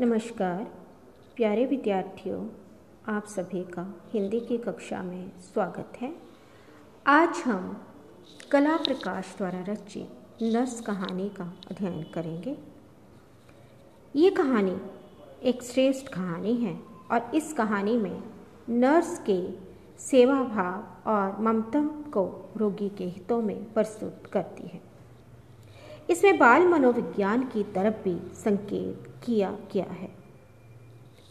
नमस्कार, प्यारे विद्यार्थियों, आप सभी का हिंदी की कक्षा में स्वागत है। आज हम कला प्रकाश द्वारा रचित नर्स कहानी का अध्ययन करेंगे। ये कहानी एक श्रेष्ठ कहानी है और इस कहानी में नर्स के सेवा भाव और ममता को रोगी के हितों में प्रस्तुत करती है। इसमें बाल मनोविज्ञान की तरफ़ भी संकेत किया गया है।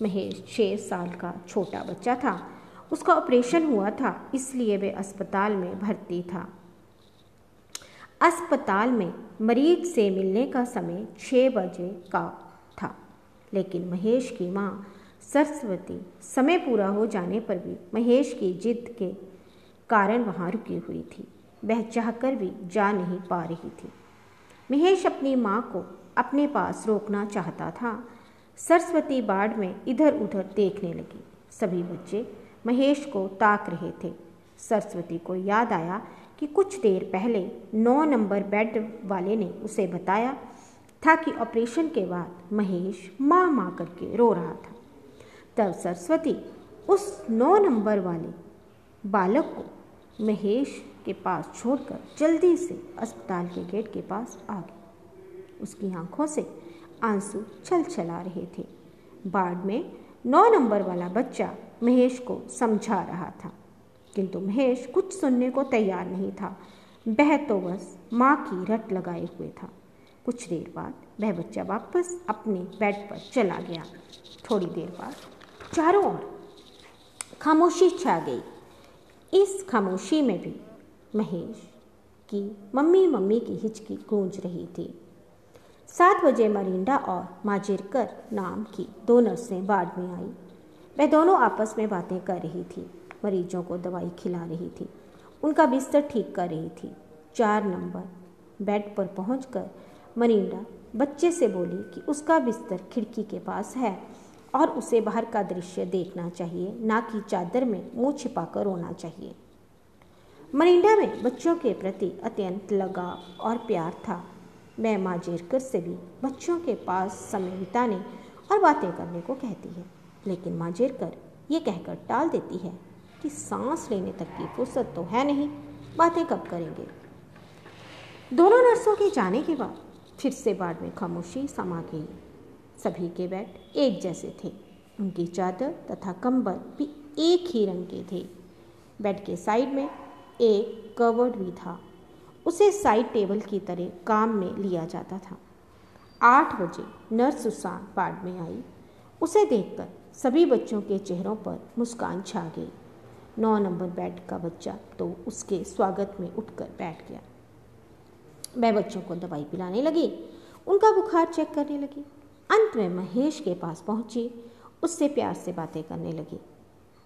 महेश छः साल का छोटा बच्चा था। उसका ऑपरेशन हुआ था, इसलिए वे अस्पताल में भर्ती था। अस्पताल में मरीज़ से मिलने का समय छः बजे का था, लेकिन महेश की माँ सरस्वती समय पूरा हो जाने पर भी महेश की जिद के कारण वहाँ रुकी हुई थी। वह चाहकर भी जा नहीं पा रही थी। महेश अपनी माँ को अपने पास रोकना चाहता था। सरस्वती बाढ़ में इधर उधर देखने लगी। सभी बच्चे महेश को ताक रहे थे। सरस्वती को याद आया कि कुछ देर पहले नौ नंबर बेड वाले ने उसे बताया था कि ऑपरेशन के बाद महेश माँ माँ करके रो रहा था। तब सरस्वती उस नौ नंबर वाले बालक को महेश के पास छोड़कर जल्दी से अस्पताल के गेट के पास आ गई उसकी आँखों से आँसू छल छला रहे थे। बाढ़ में नौ नंबर वाला बच्चा महेश को समझा रहा था, किंतु महेश कुछ सुनने को तैयार नहीं था। वह तो बस माँ की रट लगाए हुए था। कुछ देर बाद वह बच्चा वापस अपने बेड पर चला गया। थोड़ी देर बाद चारों ओर खामोशी छा गई। इस खामोशी में भी महेश की मम्मी मम्मी की हिचकी गूंज रही थी। सात बजे मरिंडा और माजिरकर नाम की दो नर्सें बाढ़ में आई। वह दोनों आपस में बातें कर रही थी। मरीजों को दवाई खिला रही थी। उनका बिस्तर ठीक कर रही थी। चार नंबर बेड पर पहुंचकर मरिंडा बच्चे से बोली कि उसका बिस्तर खिड़की के पास है। और उसे बाहर का दृश्य देखना चाहिए, ना कि चादर में मुँह छिपाकर रोना चाहिए। मरिंडा में बच्चों के प्रति अत्यंत लगाव और प्यार था। मैं माँ जेरकर से भी बच्चों के पास समय बिताने और बातें करने को कहती है, लेकिन माँ जेरकर ये कहकर टाल देती है कि सांस लेने तक की फुर्सत तो है नहीं, बातें कब करेंगे? दोनों नर्सों के जाने के बाद फिर से बाद में खामोशी समा गई। सभी के बेड एक जैसे थे। उनकी चादर तथा कंबल भी एक ही रंग के थे। बेड के साइड में एक कवर्ड भी था। उसे साइड टेबल की तरह काम में लिया जाता था। आठ बजे नर्स सुसान वार्ड में आई। उसे देखकर सभी बच्चों के चेहरों पर मुस्कान छा गई। नौ नंबर बेड का बच्चा तो उसके स्वागत में उठकर बैठ गया। मैं बच्चों को दवाई पिलाने लगी। उनका बुखार चेक करने लगी। अंत में महेश के पास पहुँची, उससे प्यार से बातें करने लगी।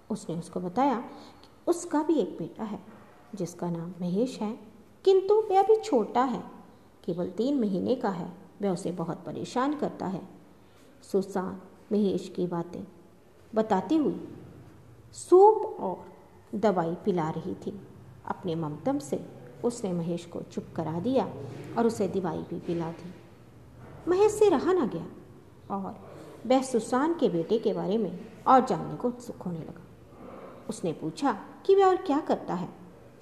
उसने उसको बताया कि उसका भी एक बेटा है, जिसका नाम महेश है, किंतु वह अभी छोटा है, केवल तीन महीने का है, वह उसे बहुत परेशान करता है। सुसान महेश की बातें बताती हुई सूप और दवाई पिला रही थी। अपने ममतम से उसने महेश को चुप करा दिया और उसे दवाई भी पिला दी। महेश से रहा ना गया। और वह सुसान के बेटे के बारे में और जानने को उत्सुक होने लगा। उसने पूछा कि वह और क्या करता है?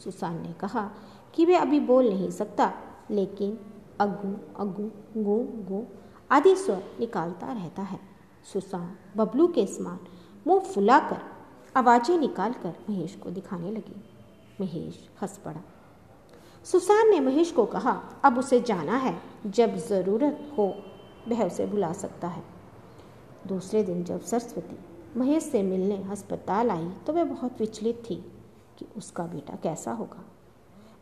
सुसान ने कहा कि वह अभी बोल नहीं सकता, लेकिन अगू अगू, गो गो आदि स्वर निकालता रहता है। सुसान बबलू के समान मुँह फुलाकर आवाज़ें निकालकर महेश को दिखाने लगी। महेश हंस पड़ा। सुसान ने महेश को कहा, अब उसे जाना है, जब ज़रूरत हो वह उसे भुला सकता है। दूसरे दिन जब सरस्वती महेश से मिलने अस्पताल आई तो वह बहुत विचलित थी कि उसका बेटा कैसा होगा।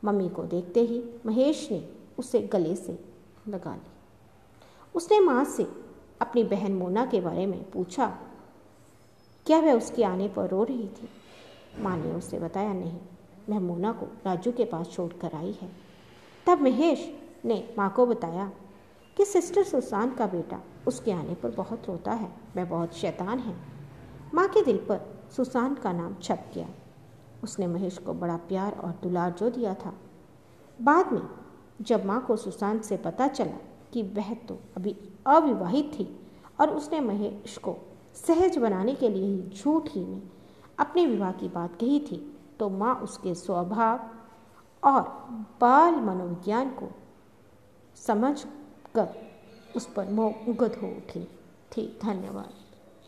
मम्मी को देखते ही महेश ने उसे गले से लगा ली। उसने माँ से अपनी बहन मोना के बारे में पूछा, क्या वह उसके आने पर रो रही थी? माँ ने उसे बताया, नहीं मैं मोना को राजू के पास छोड़कर आई है। तब महेश ने माँ को बताया कि सिस्टर सुसान का बेटा उसके आने पर बहुत रोता है वह बहुत शैतान है। माँ के दिल पर सुसान का नाम छप गया। उसने महेश को बड़ा प्यार और दुलार जो दिया था। बाद में जब माँ को सुशांत से पता चला कि वह तो अभी अविवाहित थी और उसने महेश को सहज बनाने के लिए ही झूठ ही में अपने विवाह की बात कही थी तो माँ उसके स्वभाव और बाल मनोविज्ञान को समझ कर उस पर मुग्ध हो उठी। ठीक धन्यवाद।